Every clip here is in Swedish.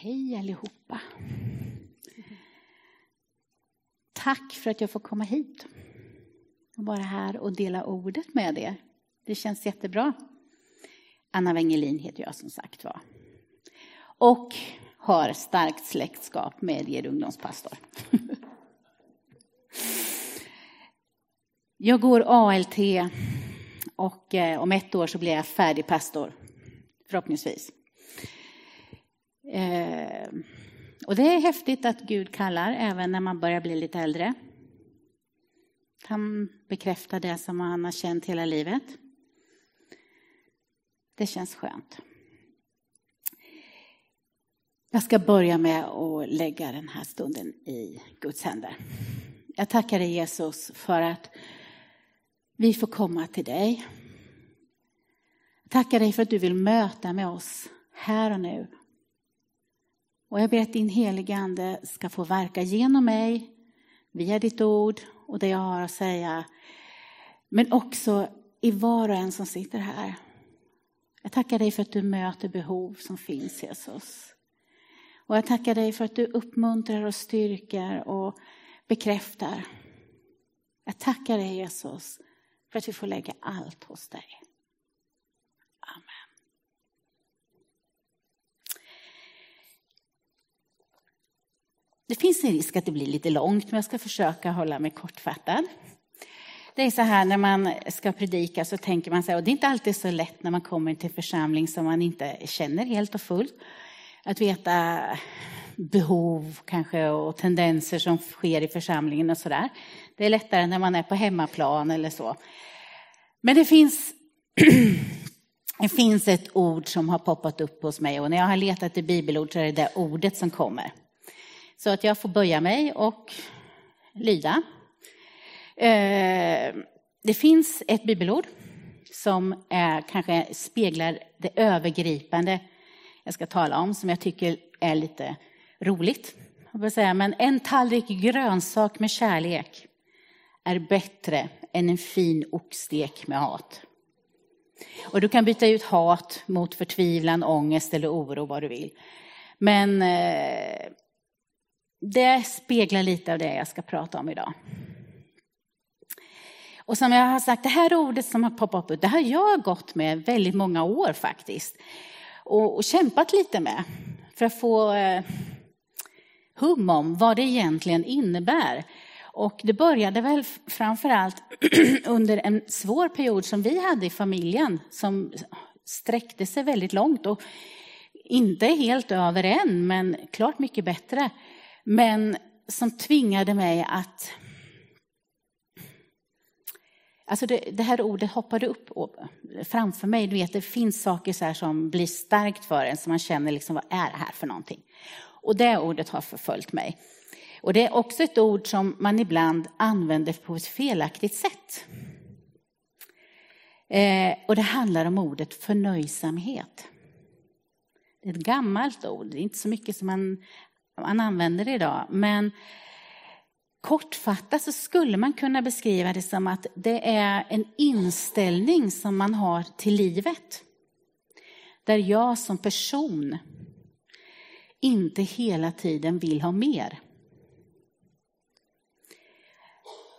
Hej allihopa. Tack för att jag får komma hit och vara här och dela ordet med er. Det känns jättebra. Anna Wengelin heter jag som sagt var. Och har starkt släktskap med er ungdomspastor. Jag går ALT och eh, om ett år så blir jag färdig pastor, förhoppningsvis. Eh, och det är häftigt att Gud kallar även när man börjar bli lite äldre. Han bekräftar det som han har känt hela livet. Det känns skönt. Jag ska börja med att lägga den här stunden i Guds händer. Jag tackar dig Jesus för att vi får komma till dig. Jag tackar dig för att du vill möta med oss här och nu. Och jag ber att din heliga Ande ska få verka genom mig, via ditt ord och det jag har att säga. Men också i var och en som sitter här. Jag tackar dig för att du möter behov som finns, Jesus. Och jag tackar dig för att du uppmuntrar och styrker och bekräftar. Jag tackar dig, Jesus, för att vi får lägga allt hos dig. Det finns en risk att det blir lite långt, men jag ska försöka hålla mig kortfattad. Det är så här när man ska predika så tänker man sig, och det är inte alltid så lätt när man kommer till församling som man inte känner helt och fullt, att veta behov kanske och tendenser som sker i församlingen och sådär. Det är lättare när man är på hemmaplan eller så. Men det finns, det finns ett ord som har poppat upp hos mig och när jag har letat i bibelord så är det det ordet som kommer. Så att jag får böja mig och lyda. Eh, det finns ett bibelord som är, kanske speglar det övergripande jag ska tala om, som jag tycker är lite roligt. Men en tallrik grönsak med kärlek är bättre än en fin oxstek med hat. Och du kan byta ut hat mot förtvivlan, ångest eller oro, vad du vill. Men eh, det speglar lite av det jag ska prata om idag. Och som jag har sagt, det här ordet som har poppat upp, det har jag gått med väldigt många år faktiskt. Och, och kämpat lite med för att få eh, hum om vad det egentligen innebär. Och det började väl framför allt under en svår period som vi hade i familjen som sträckte sig väldigt långt och inte helt över än, men klart mycket bättre. Men som tvingade mig att... Alltså det, det här ordet hoppade upp framför mig. Du vet, det finns saker så som blir starkt för en, som man känner liksom, vad är det här för någonting? Och det ordet har förföljt mig. Och det är också ett ord som man ibland använder på ett felaktigt sätt. Eh, och det handlar om ordet förnöjsamhet. Det är ett gammalt ord, det är inte så mycket som man, man använder det idag. Men kortfattat så skulle man kunna beskriva det som att det är en inställning som man har till livet. Där jag som person inte hela tiden vill ha mer.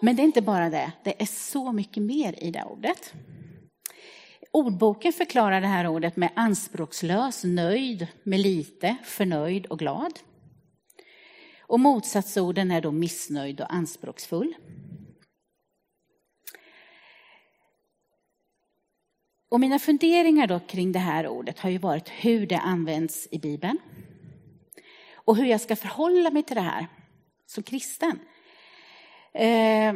Men det är inte bara det, det är så mycket mer i det ordet. Ordboken förklarar det här ordet med anspråkslös, nöjd med lite, förnöjd och glad. Och motsatsorden är då missnöjd och anspråksfull. Och mina funderingar då kring det här ordet har ju varit hur det används i Bibeln. Och hur jag ska förhålla mig till det här som kristen. Eh,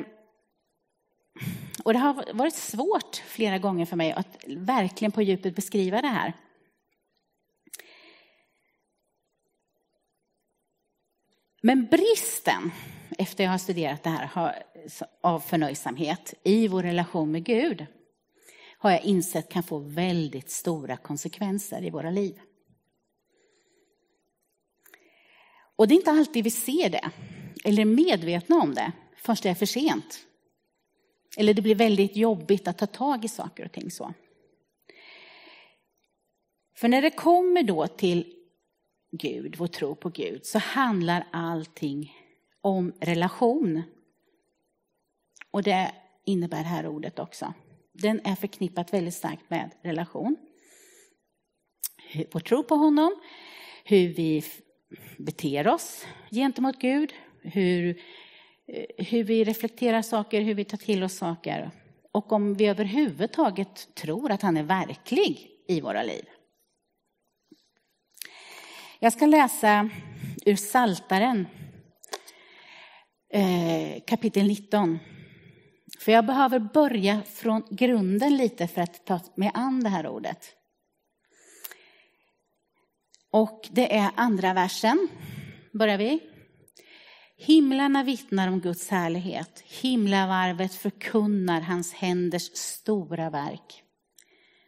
och det har varit svårt flera gånger för mig att verkligen på djupet beskriva det här. Men bristen, efter jag har studerat det här, av förnöjsamhet i vår relation med Gud, har jag insett kan få väldigt stora konsekvenser i våra liv. Och det är inte alltid vi ser det, eller är medvetna om det, förrän det är för sent. Eller det blir väldigt jobbigt att ta tag i saker och ting så. För när det kommer då till Gud, vår tro på Gud, så handlar allting om relation. Och det innebär det här ordet också. Den är förknippat väldigt starkt med relation. Vår tro på honom, hur vi beter oss gentemot Gud, hur, eh, hur vi reflekterar saker, hur vi tar till oss saker. Och om vi överhuvudtaget tror att han är verklig i våra liv. Jag ska läsa ur Saltaren eh, kapitel 19. För jag behöver börja från grunden lite för att ta mig an det här ordet. Och det är andra versen, börjar vi. Himlarna vittnar om Guds härlighet. Himlavarvet förkunnar hans händers stora verk.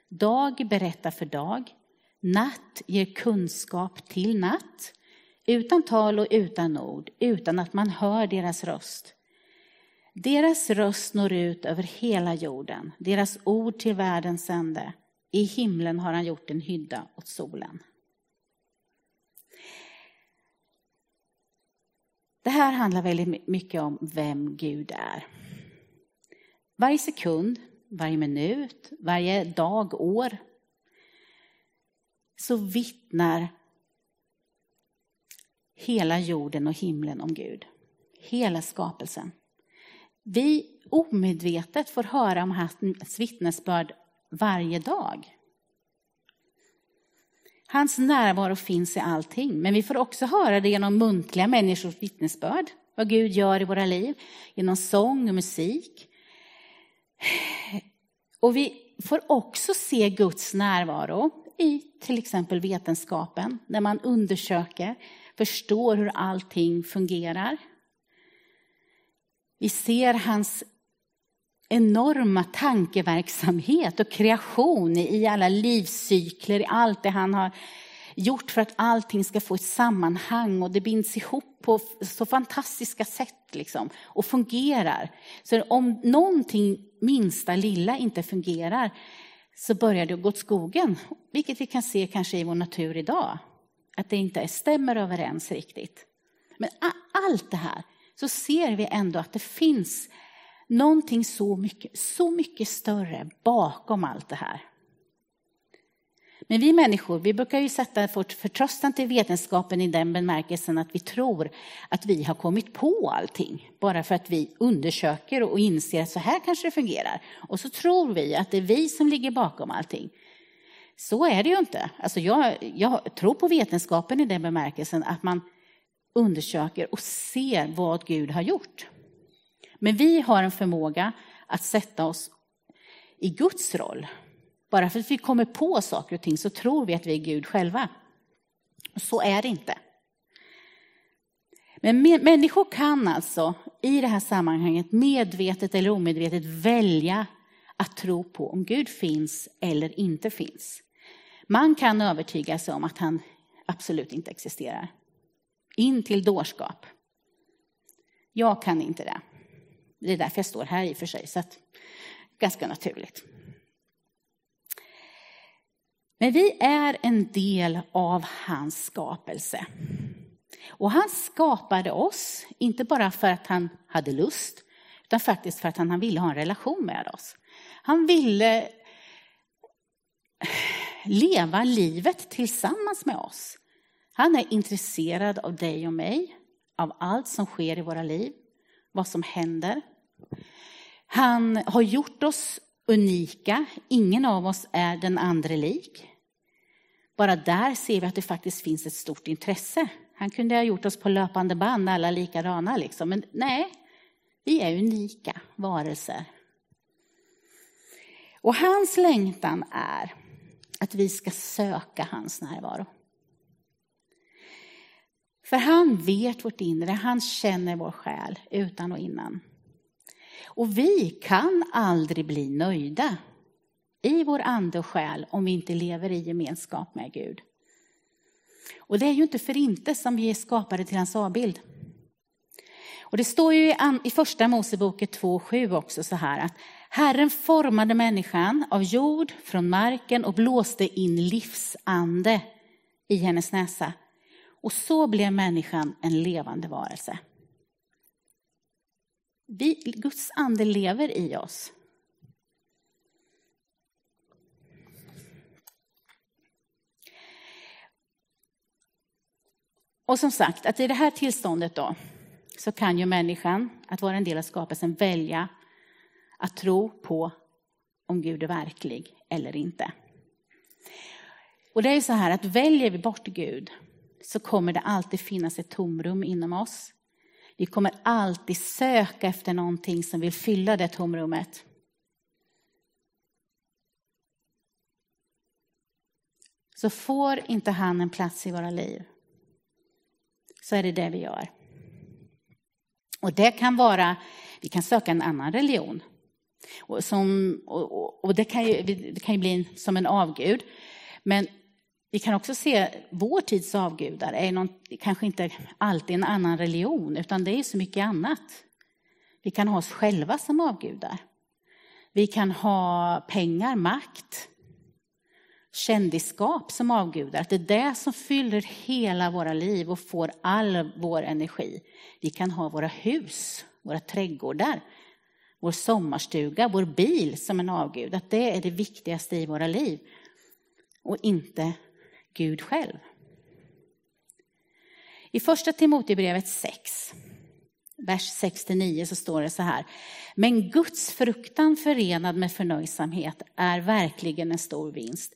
Dag berättar för dag. Natt ger kunskap till natt. Utan tal och utan ord, utan att man hör deras röst. Deras röst når ut över hela jorden, deras ord till världens ände. I himlen har han gjort en hydda åt solen. Det här handlar väldigt mycket om vem Gud är. Varje sekund, varje minut, varje dag, år så vittnar hela jorden och himlen om Gud. Hela skapelsen. Vi omedvetet får höra om hans vittnesbörd varje dag. Hans närvaro finns i allting, men vi får också höra det genom muntliga människors vittnesbörd. Vad Gud gör i våra liv, genom sång och musik. Och vi får också se Guds närvaro i till exempel vetenskapen, när man undersöker, förstår hur allting fungerar. Vi ser hans enorma tankeverksamhet och kreation i alla livscykler, i allt det han har gjort för att allting ska få ett sammanhang och det binds ihop på så fantastiska sätt liksom, och fungerar. Så om någonting minsta lilla inte fungerar så börjar det gå åt skogen, vilket vi kan se kanske i vår natur idag. Att det inte stämmer överens riktigt. Men allt det här så ser vi ändå att det finns någonting så mycket, så mycket större bakom allt det här. Men vi människor, vi brukar ju sätta vårt förtröstan till vetenskapen i den bemärkelsen att vi tror att vi har kommit på allting. Bara för att vi undersöker och inser att så här kanske det fungerar. Och så tror vi att det är vi som ligger bakom allting. Så är det ju inte. Alltså jag, jag tror på vetenskapen i den bemärkelsen att man undersöker och ser vad Gud har gjort. Men vi har en förmåga att sätta oss i Guds roll. Bara för att vi kommer på saker och ting så tror vi att vi är Gud själva. Så är det inte. Men människor kan alltså i det här sammanhanget medvetet eller omedvetet välja att tro på om Gud finns eller inte finns. Man kan övertyga sig om att han absolut inte existerar. In till dårskap. Jag kan inte det. Det är därför jag står här i och för sig, så att, ganska naturligt. Men vi är en del av hans skapelse. Och han skapade oss, inte bara för att han hade lust, utan faktiskt för att han ville ha en relation med oss. Han ville leva livet tillsammans med oss. Han är intresserad av dig och mig, av allt som sker i våra liv, vad som händer. Han har gjort oss unika, ingen av oss är den andra lik. Bara där ser vi att det faktiskt finns ett stort intresse. Han kunde ha gjort oss på löpande band, alla likadana liksom. Men nej, vi är unika varelser. Och hans längtan är att vi ska söka hans närvaro. För han vet vårt inre, han känner vår själ utan och innan. Och vi kan aldrig bli nöjda i vår ande och själ om vi inte lever i gemenskap med Gud. Och det är ju inte för inte som vi är skapade till hans avbild. Och det står ju i första Moseboken 2.7 också så här att Herren formade människan av jord från marken och blåste in livsande i hennes näsa. Och så blev människan en levande varelse. Vi, Guds ande lever i oss. Och som sagt, att i det här tillståndet då, så kan ju människan, att vara en del av skapelsen, välja att tro på om Gud är verklig eller inte. Och det är ju så här att väljer vi bort Gud så kommer det alltid finnas ett tomrum inom oss. Vi kommer alltid söka efter någonting som vill fylla det tomrummet. Så får inte han en plats i våra liv så är det det vi gör. Och det kan vara, vi kan söka en annan religion. Och, som, och, och det, kan ju, det kan ju bli som en avgud. Men vi kan också se vår tids avgudar är någon, kanske inte alltid en annan religion, utan det är så mycket annat. Vi kan ha oss själva som avgudar. Vi kan ha pengar, makt, kändisskap som avgudar. Att det är det som fyller hela våra liv och får all vår energi. Vi kan ha våra hus, våra trädgårdar, vår sommarstuga, vår bil som en avgud. Att det är det viktigaste i våra liv. Och inte Gud själv. I första Timoteusbrevet 6, vers 6-9 så står det så här. Men Guds fruktan förenad med förnöjsamhet är verkligen en stor vinst.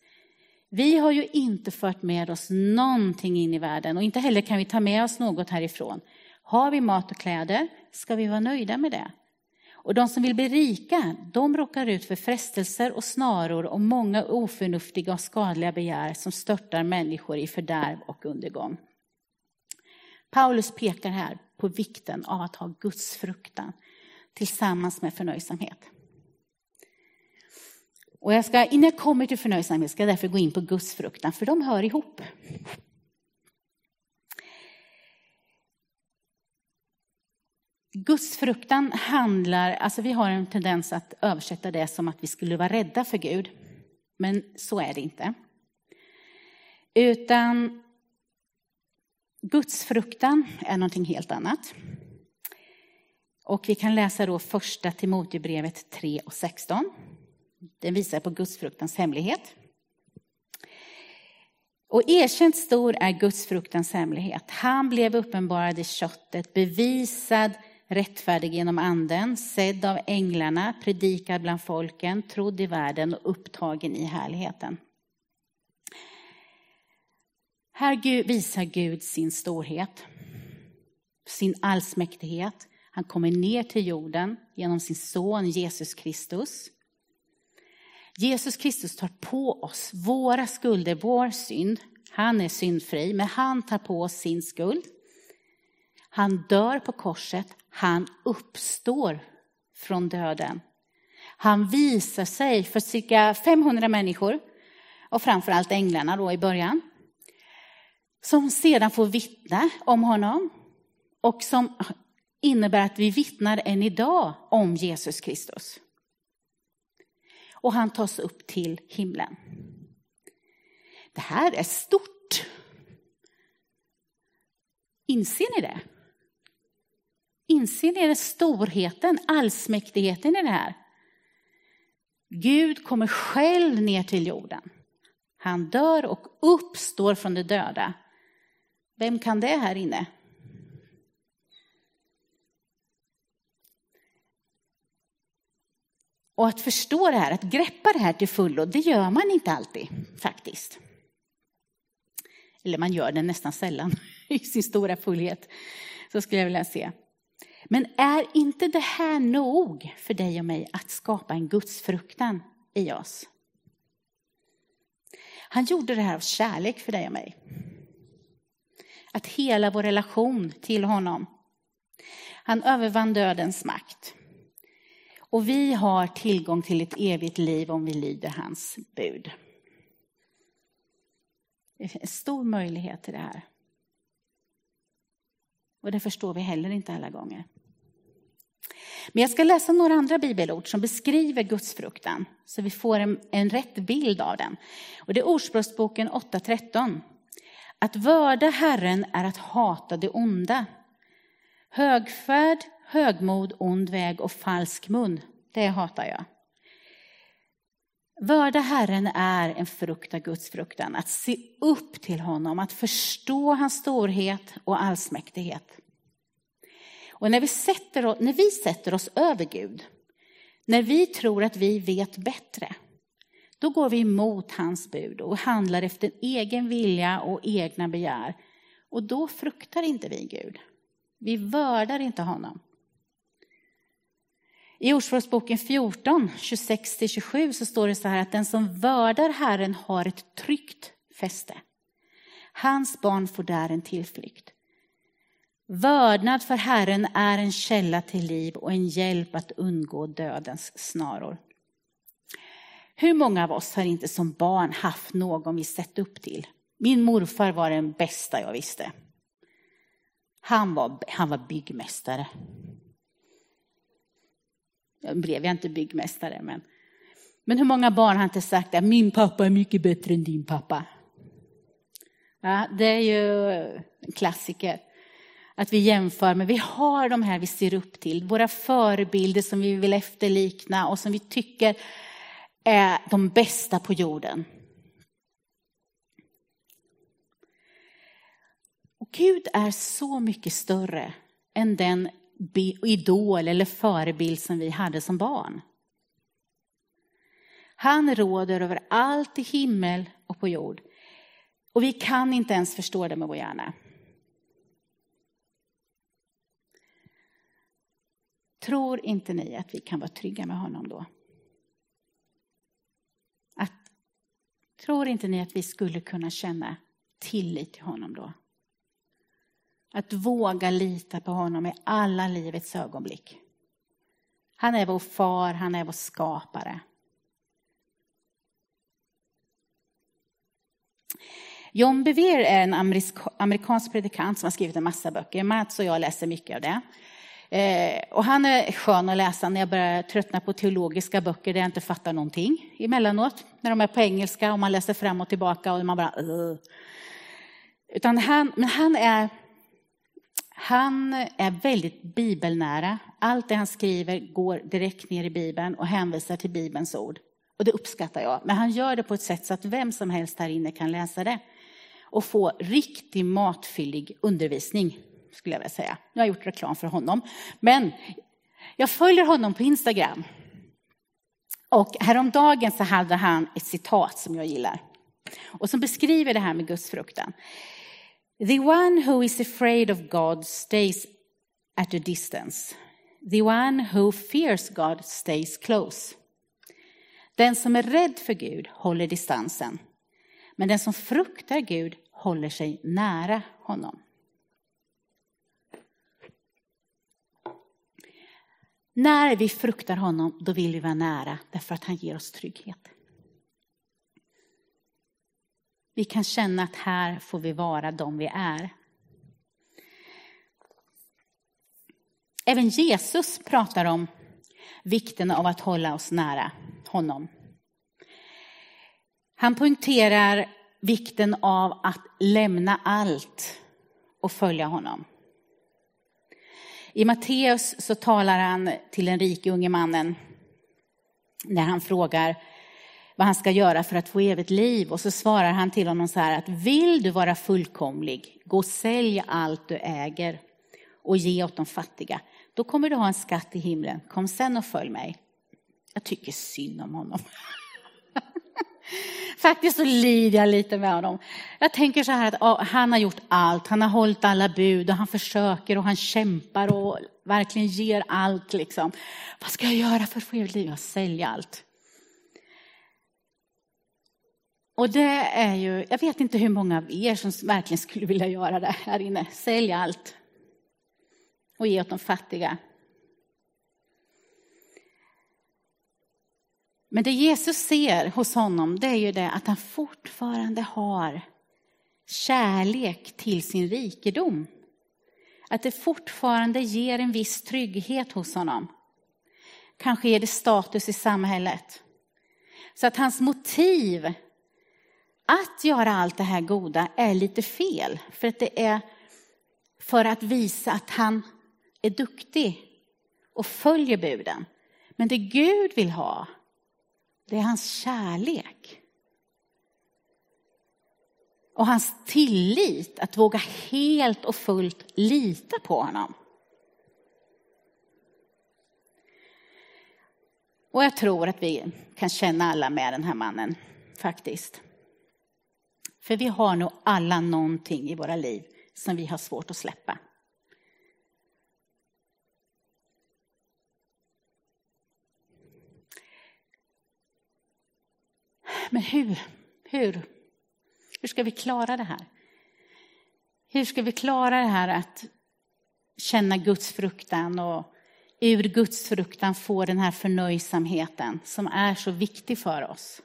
Vi har ju inte fört med oss någonting in i världen och inte heller kan vi ta med oss något härifrån. Har vi mat och kläder ska vi vara nöjda med det. Och de som vill bli rika, de råkar ut för frestelser och snaror och många oförnuftiga och skadliga begär som störtar människor i fördärv och undergång. Paulus pekar här på vikten av att ha Guds fruktan tillsammans med förnöjsamhet. Och jag ska, innan jag kommer till förnöjsamhet ska jag därför gå in på Guds fruktan, för de hör ihop. Gudsfruktan handlar, alltså vi har en tendens att översätta det som att vi skulle vara rädda för Gud. Men så är det inte. Utan Gudsfruktan är någonting helt annat. Och vi kan läsa då första Timoteusbrevet 3 och 16. Den visar på Gudsfruktans hemlighet. Och erkänt stor är Gudsfruktans hemlighet. Han blev uppenbarad i köttet, bevisad rättfärdig genom anden, sedd av änglarna, predikad bland folken, trodd i världen och upptagen i härligheten. Här visar Gud sin storhet, sin allsmäktighet. Han kommer ner till jorden genom sin son Jesus Kristus. Jesus Kristus tar på oss våra skulder, vår synd. Han är syndfri, men han tar på oss sin skuld. Han dör på korset, han uppstår från döden. Han visar sig för cirka 500 människor och framförallt änglarna då i början. Som sedan får vittna om honom och som innebär att vi vittnar än idag om Jesus Kristus. Och han tas upp till himlen. Det här är stort. Inser ni det? Inser ni storheten, allsmäktigheten i det här? Gud kommer själv ner till jorden. Han dör och uppstår från de döda. Vem kan det här inne? Och att förstå det här, att greppa det här till fullo, det gör man inte alltid faktiskt. Eller man gör det nästan sällan i sin stora fullhet, så skulle jag vilja se. Men är inte det här nog för dig och mig att skapa en gudsfruktan i oss? Han gjorde det här av kärlek för dig och mig. Att hela vår relation till honom. Han övervann dödens makt. Och vi har tillgång till ett evigt liv om vi lyder hans bud. Det är en stor möjlighet till det här. Och det förstår vi heller inte alla gånger. Men jag ska läsa några andra bibelord som beskriver gudsfruktan, så vi får en, en rätt bild av den. Och det är Ordspråksboken 8.13. Att vörda Herren är att hata det onda. Högfärd, högmod, ond väg och falsk mun, det hatar jag. Vörda Herren är en frukt av Guds fruktan, att se upp till honom, att förstå hans storhet och allsmäktighet. Och när vi, sätter, när vi sätter oss över Gud, när vi tror att vi vet bättre, då går vi emot hans bud och handlar efter egen vilja och egna begär. Och då fruktar inte vi Gud. Vi vördar inte honom. I Ordspråksboken 14, 26-27 så står det så här att den som vördar Herren har ett tryggt fäste. Hans barn får där en tillflykt. Vördnad för Herren är en källa till liv och en hjälp att undgå dödens snaror. Hur många av oss har inte som barn haft någon vi sett upp till? Min morfar var den bästa jag visste. Han var, han var byggmästare. Jag blev jag inte byggmästare, men, men hur många barn har inte sagt att min pappa är mycket bättre än din pappa? Ja, det är ju en klassiker. Att vi jämför, men vi har de här vi ser upp till, våra förebilder som vi vill efterlikna och som vi tycker är de bästa på jorden. Och Gud är så mycket större än den idol eller förebild som vi hade som barn. Han råder över allt i himmel och på jord. Och vi kan inte ens förstå det med vår hjärna. Tror inte ni att vi kan vara trygga med honom då? Att, tror inte ni att vi skulle kunna känna tillit till honom då? Att våga lita på honom i alla livets ögonblick. Han är vår far, han är vår skapare. John Bevere är en amerikansk predikant som har skrivit en massa böcker. Mats och jag läser mycket av det. Eh, och han är skön att läsa när jag börjar tröttna på teologiska böcker där jag inte fattar någonting emellanåt. När de är på engelska och man läser fram och tillbaka och man bara... Uh. Utan han, men han är han är väldigt bibelnära. Allt det han skriver går direkt ner i Bibeln och hänvisar till Bibelns ord. Och det uppskattar jag. Men han gör det på ett sätt så att vem som helst här inne kan läsa det. Och få riktig matfyllig undervisning, skulle jag vilja säga. Nu har jag gjort reklam för honom. Men jag följer honom på Instagram. Och häromdagen så hade han ett citat som jag gillar. Och som beskriver det här med Guds fruktan. The one who is afraid of God stays at a distance. The one who fears God stays close. Den som är rädd för Gud håller distansen. Men den som fruktar Gud håller sig nära honom. När vi fruktar honom, då vill vi vara nära, därför att han ger oss trygghet. Vi kan känna att här får vi vara de vi är. Även Jesus pratar om vikten av att hålla oss nära honom. Han poängterar vikten av att lämna allt och följa honom. I Matteus så talar han till den rike unge mannen när han frågar vad han ska göra för att få evigt liv. Och så svarar han till honom så här att vill du vara fullkomlig, gå och sälj allt du äger och ge åt de fattiga. Då kommer du ha en skatt i himlen. Kom sen och följ mig. Jag tycker synd om honom. Faktiskt så lider jag lite med honom. Jag tänker så här att han har gjort allt, han har hållit alla bud och han försöker och han kämpar och verkligen ger allt liksom. Vad ska jag göra för att få evigt liv? Jag säljer allt. Och det är ju, jag vet inte hur många av er som verkligen skulle vilja göra det här inne. Sälja allt och ge åt de fattiga. Men det Jesus ser hos honom, det är ju det att han fortfarande har kärlek till sin rikedom. Att det fortfarande ger en viss trygghet hos honom. Kanske ger det status i samhället. Så att hans motiv att göra allt det här goda är lite fel. För att det är för att visa att han är duktig och följer buden. Men det Gud vill ha, det är hans kärlek. Och hans tillit, att våga helt och fullt lita på honom. Och jag tror att vi kan känna alla med den här mannen, faktiskt. För vi har nog alla någonting i våra liv som vi har svårt att släppa. Men hur, hur, hur ska vi klara det här? Hur ska vi klara det här att känna Guds fruktan och ur Guds fruktan få den här förnöjsamheten som är så viktig för oss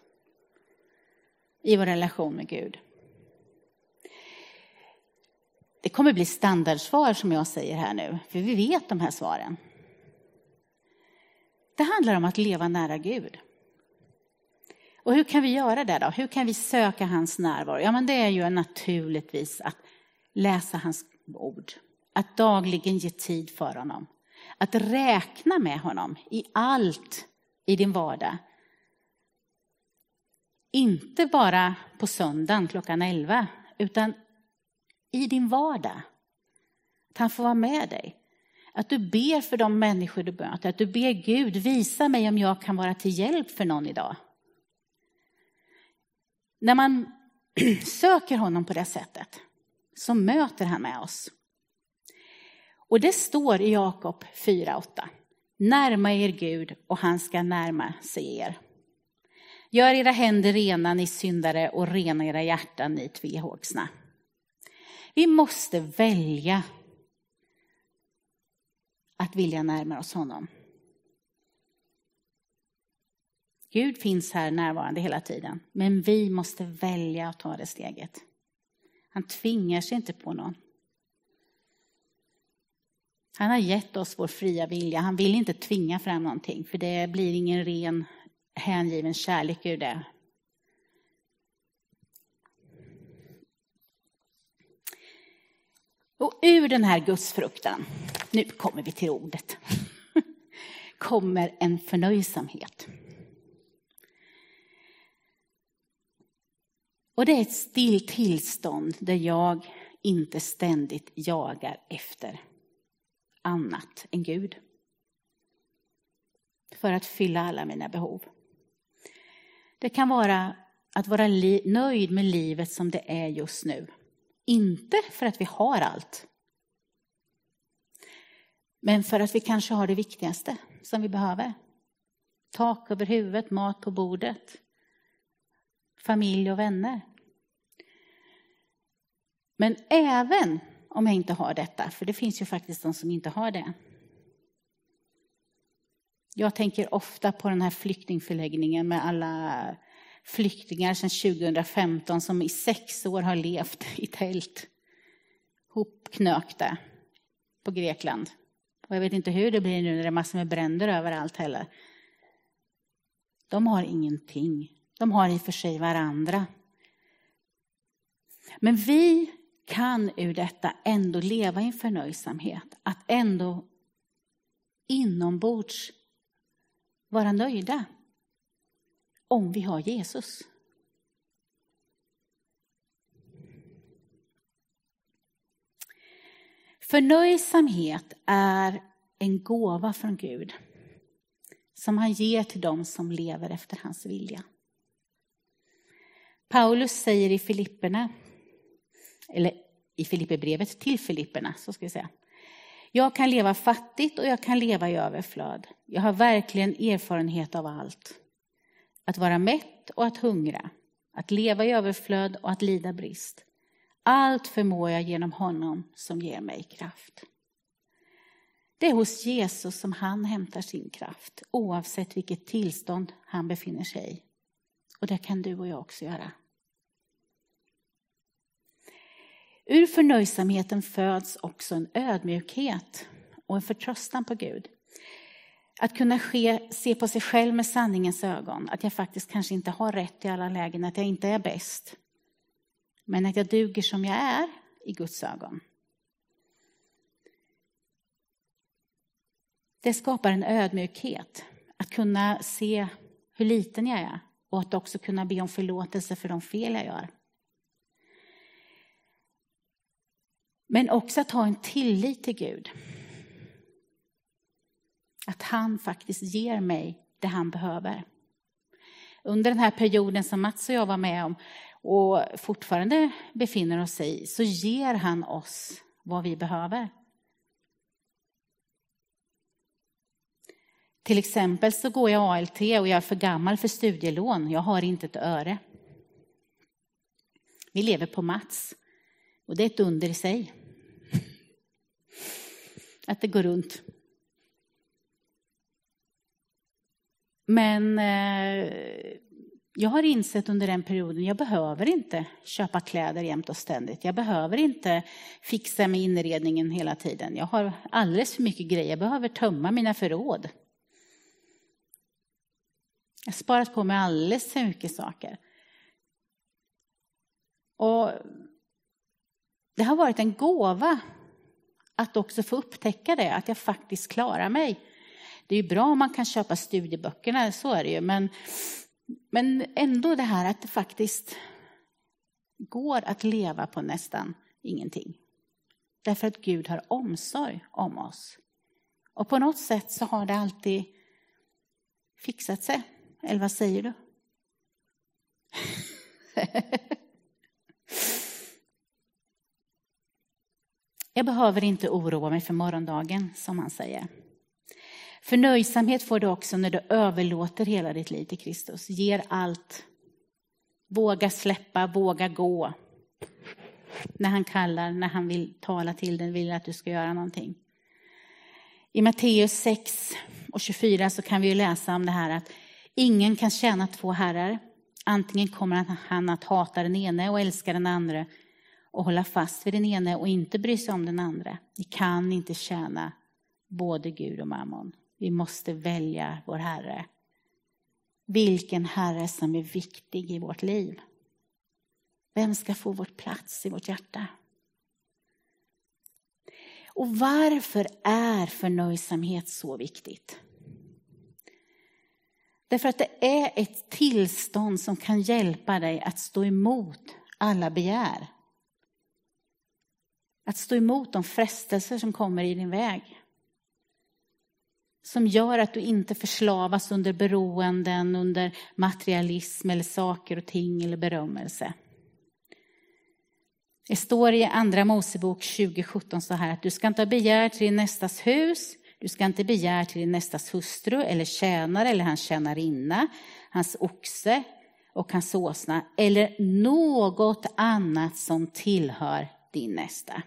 i vår relation med Gud? Det kommer bli standardsvar som jag säger här nu, för vi vet de här svaren. Det handlar om att leva nära Gud. Och hur kan vi göra det då? Hur kan vi söka hans närvaro? Ja, men det är ju naturligtvis att läsa hans ord. Att dagligen ge tid för honom. Att räkna med honom i allt i din vardag. Inte bara på söndagen klockan 11, utan i din vardag. Att han får vara med dig. Att du ber för de människor du möter. Att du ber Gud, visa mig om jag kan vara till hjälp för någon idag. När man söker honom på det sättet så möter han med oss. Och det står i Jakob 4.8. Närma er Gud och han ska närma sig er. Gör era händer rena ni syndare och rena era hjärtan ni tvehågsna. Vi måste välja att vilja närma oss honom. Gud finns här närvarande hela tiden, men vi måste välja att ta det steget. Han tvingar sig inte på någon. Han har gett oss vår fria vilja. Han vill inte tvinga fram någonting, för det blir ingen ren hängiven kärlek ur det. Och ur den här gudsfruktan, nu kommer vi till ordet, kommer en förnöjsamhet. Och det är ett still tillstånd där jag inte ständigt jagar efter annat än Gud. För att fylla alla mina behov. Det kan vara att vara nöjd med livet som det är just nu. Inte för att vi har allt. Men för att vi kanske har det viktigaste som vi behöver. Tak över huvudet, mat på bordet, familj och vänner. Men även om jag inte har detta, för det finns ju faktiskt de som inte har det. Jag tänker ofta på den här flyktingförläggningen med alla flyktingar sedan 2015 som i sex år har levt i tält, hopknökta på Grekland. Och jag vet inte hur det blir nu när det är massor med bränder överallt heller. De har ingenting. De har i och för sig varandra. Men vi kan ur detta ändå leva i en förnöjsamhet. Att ändå inombords vara nöjda. Om vi har Jesus. Förnöjsamhet är en gåva från Gud som han ger till dem som lever efter hans vilja. Paulus säger i Filipperna, eller i Filipperbrevet till Filipperna, så ska vi säga. Jag kan leva fattigt och jag kan leva i överflöd. Jag har verkligen erfarenhet av allt. Att vara mätt och att hungra. Att leva i överflöd och att lida brist. Allt förmår jag genom honom som ger mig kraft. Det är hos Jesus som han hämtar sin kraft, oavsett vilket tillstånd han befinner sig i. Och det kan du och jag också göra. Ur förnöjsamheten föds också en ödmjukhet och en förtröstan på Gud. Att kunna ske, se på sig själv med sanningens ögon, att jag faktiskt kanske inte har rätt i alla lägen, att jag inte är bäst. men att jag duger som jag är i Guds ögon. Det skapar en ödmjukhet, att kunna se hur liten jag är och att också kunna be om förlåtelse för de fel jag gör. Men också att ha en tillit till Gud. Att han faktiskt ger mig det han behöver. Under den här perioden som Mats och jag var med om och fortfarande befinner oss i, så ger han oss vad vi behöver. Till exempel så går jag ALT och jag är för gammal för studielån. Jag har inte ett öre. Vi lever på Mats. Och det är ett under i sig. Att det går runt. Men eh, jag har insett under den perioden, jag behöver inte köpa kläder jämt och ständigt. Jag behöver inte fixa med inredningen hela tiden. Jag har alldeles för mycket grejer. Jag behöver tömma mina förråd. Jag har sparat på mig alldeles för mycket saker. Och det har varit en gåva att också få upptäcka det, att jag faktiskt klarar mig. Det är ju bra om man kan köpa studieböckerna, så är det ju, men, men ändå det här att det faktiskt går att leva på nästan ingenting. Därför att Gud har omsorg om oss. Och på något sätt så har det alltid fixat sig. Eller vad säger du? Jag behöver inte oroa mig för morgondagen, som han säger. Förnöjsamhet får du också när du överlåter hela ditt liv till Kristus. Ger allt. Våga släppa, våga gå. När han kallar, när han vill tala till dig, vill att du ska göra någonting. I Matteus 6 och 24 så kan vi läsa om det här att ingen kan tjäna två herrar. Antingen kommer han att hata den ene och älska den andra och hålla fast vid den ene och inte bry sig om den andra. Ni kan inte tjäna både Gud och mammon. Vi måste välja vår Herre. Vilken Herre som är viktig i vårt liv. Vem ska få vår plats i vårt hjärta? Och varför är förnöjsamhet så viktigt? Därför att det är ett tillstånd som kan hjälpa dig att stå emot alla begär. Att stå emot de frestelser som kommer i din väg. Som gör att du inte förslavas under beroenden, under materialism eller saker och ting eller berömmelse. Det står i Andra Mosebok 2017 så här att du ska inte ha begär till din nästas hus, du ska inte begära till din nästas hustru eller tjänare eller hans tjänarinna, hans oxe och hans åsna eller något annat som tillhör din nästa.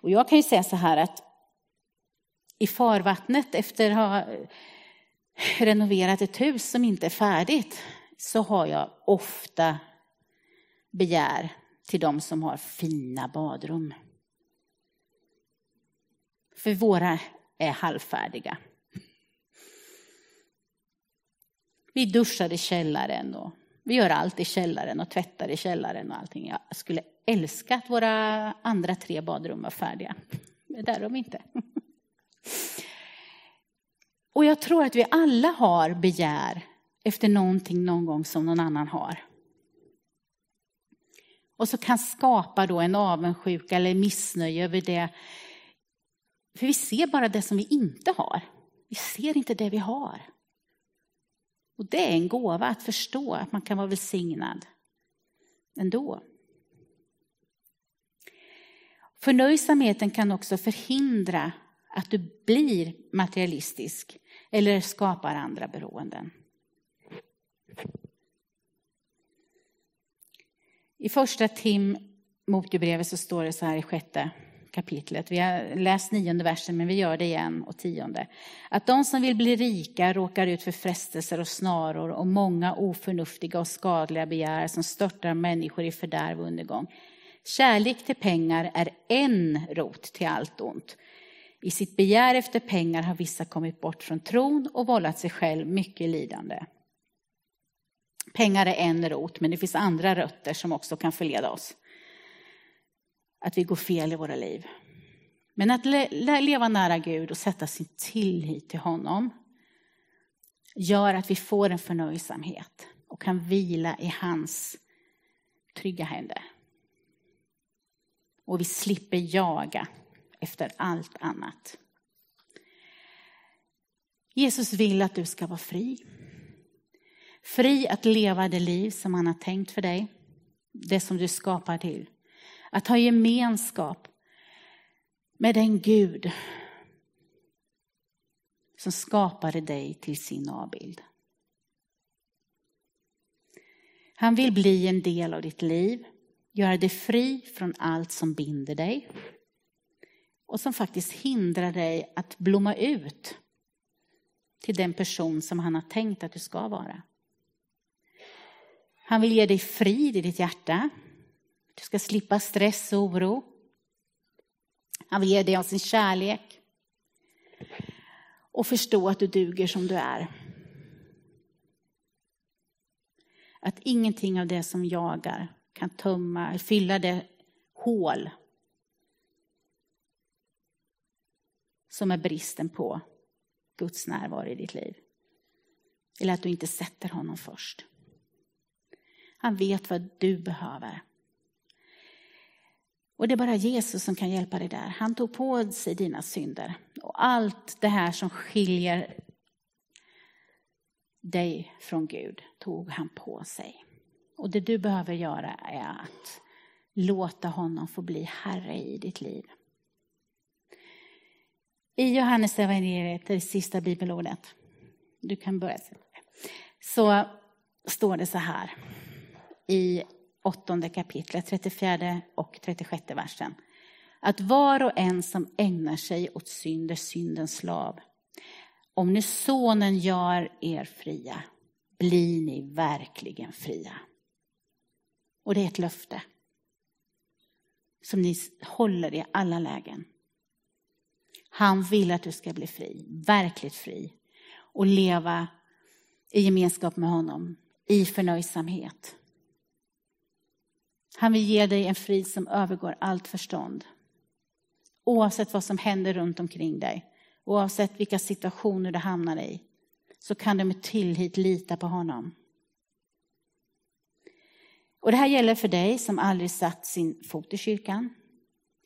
Och jag kan ju säga så här att i farvattnet efter att ha renoverat ett hus som inte är färdigt så har jag ofta begär till de som har fina badrum. För våra är halvfärdiga. Vi duschar i källaren och vi gör allt i källaren och tvättar i källaren och allting. Jag skulle älska att våra andra tre badrum var färdiga. Men där är de inte. Och jag tror att vi alla har begär efter någonting någon gång som någon annan har. Och så kan skapa då en avundsjuka eller missnöje över det. För vi ser bara det som vi inte har. Vi ser inte det vi har. Och det är en gåva att förstå att man kan vara välsignad ändå. Förnöjsamheten kan också förhindra att du blir materialistisk eller skapar andra beroenden. I första Tim Motebrevet så står det så här i sjätte kapitlet. Vi har läst nionde versen, men vi gör det igen och tionde. Att de som vill bli rika råkar ut för frestelser och snaror och många oförnuftiga och skadliga begär som störtar människor i fördärv och undergång. Kärlek till pengar är en rot till allt ont. I sitt begär efter pengar har vissa kommit bort från tron och vållat sig själv mycket lidande. Pengar är en rot, men det finns andra rötter som också kan förleda oss. Att vi går fel i våra liv. Men att le leva nära Gud och sätta sin tillit till honom gör att vi får en förnöjsamhet och kan vila i hans trygga händer. Och vi slipper jaga efter allt annat. Jesus vill att du ska vara fri. Fri att leva det liv som han har tänkt för dig. Det som du skapar till. Att ha gemenskap med den Gud som skapade dig till sin avbild. Han vill bli en del av ditt liv, göra dig fri från allt som binder dig och som faktiskt hindrar dig att blomma ut till den person som han har tänkt att du ska vara. Han vill ge dig frid i ditt hjärta. Du ska slippa stress och oro. Han vill ge dig av sin kärlek. Och förstå att du duger som du är. Att ingenting av det som jagar kan tömma, fylla det hål som är bristen på Guds närvaro i ditt liv. Eller att du inte sätter honom först. Han vet vad du behöver. Och det är bara Jesus som kan hjälpa dig där. Han tog på sig dina synder. Och allt det här som skiljer dig från Gud tog han på sig. Och det du behöver göra är att låta honom få bli Herre i ditt liv. I Johannes evangeliet, det sista bibelordet, du kan börja så står det så här i åttonde kapitlet, 34 och 36 versen. Att var och en som ägnar sig åt synd är syndens slav. Om nu sonen gör er fria, blir ni verkligen fria. Och det är ett löfte som ni håller i alla lägen. Han vill att du ska bli fri, verkligt fri och leva i gemenskap med honom, i förnöjsamhet. Han vill ge dig en frid som övergår allt förstånd. Oavsett vad som händer runt omkring dig, oavsett vilka situationer du hamnar i, så kan du med tillit lita på honom. Och det här gäller för dig som aldrig satt sin fot i kyrkan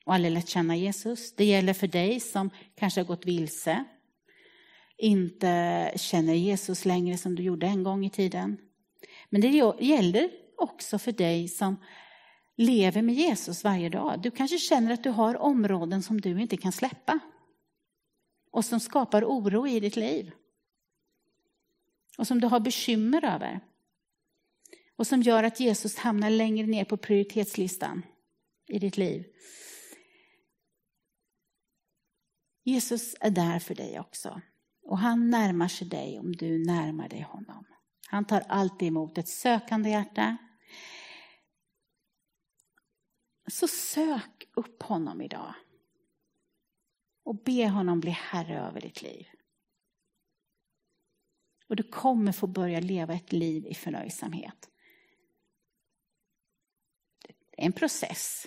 och aldrig lärt känna Jesus. Det gäller för dig som kanske har gått vilse, inte känner Jesus längre som du gjorde en gång i tiden. Men det gäller också för dig som lever med Jesus varje dag. Du kanske känner att du har områden som du inte kan släppa och som skapar oro i ditt liv. Och som du har bekymmer över. Och som gör att Jesus hamnar längre ner på prioritetslistan i ditt liv. Jesus är där för dig också. Och han närmar sig dig om du närmar dig honom. Han tar alltid emot ett sökande hjärta. Så sök upp honom idag. Och be honom bli herre över ditt liv. Och du kommer få börja leva ett liv i förnöjsamhet. Det är en process.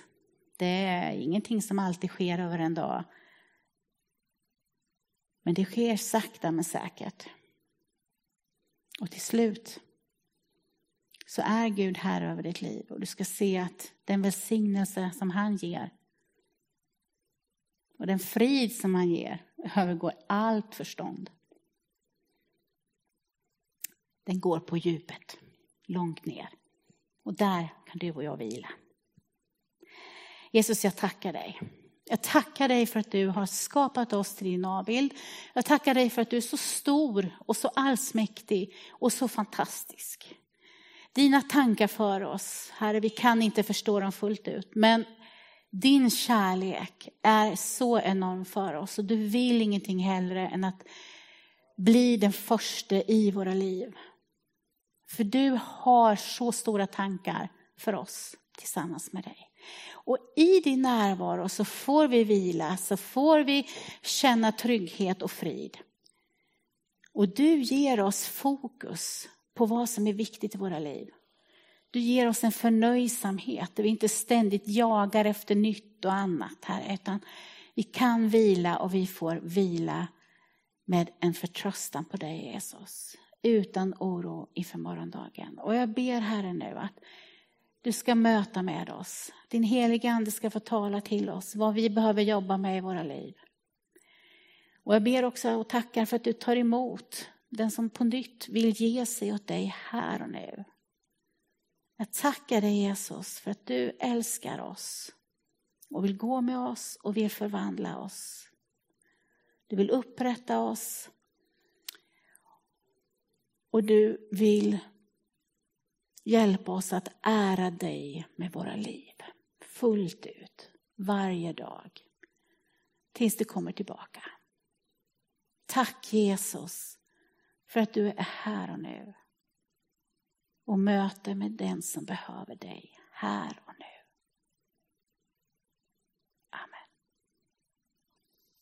Det är ingenting som alltid sker över en dag. Men det sker sakta men säkert. Och till slut så är Gud här över ditt liv och du ska se att den välsignelse som han ger och den frid som han ger övergår allt förstånd. Den går på djupet, långt ner. Och där kan du och jag vila. Jesus, jag tackar dig jag tackar dig för att du har skapat oss till din avbild. Jag tackar dig för att du är så stor och så allsmäktig och så fantastisk. Dina tankar för oss, Herre, vi kan inte förstå dem fullt ut, men din kärlek är så enorm för oss och du vill ingenting hellre än att bli den första i våra liv. För du har så stora tankar för oss tillsammans med dig. Och i din närvaro så får vi vila, så får vi känna trygghet och frid. Och du ger oss fokus på vad som är viktigt i våra liv. Du ger oss en förnöjsamhet där vi inte ständigt jagar efter nytt och annat här, utan vi kan vila och vi får vila med en förtröstan på dig Jesus. Utan oro inför morgondagen. Och jag ber Herre nu att du ska möta med oss. Din heliga Ande ska få tala till oss vad vi behöver jobba med i våra liv. Och jag ber också och tackar för att du tar emot den som på nytt vill ge sig åt dig här och nu. Jag tackar dig Jesus för att du älskar oss och vill gå med oss och vill förvandla oss. Du vill upprätta oss och du vill hjälpa oss att ära dig med våra liv fullt ut varje dag tills du kommer tillbaka. Tack Jesus för att du är här och nu och möter med den som behöver dig här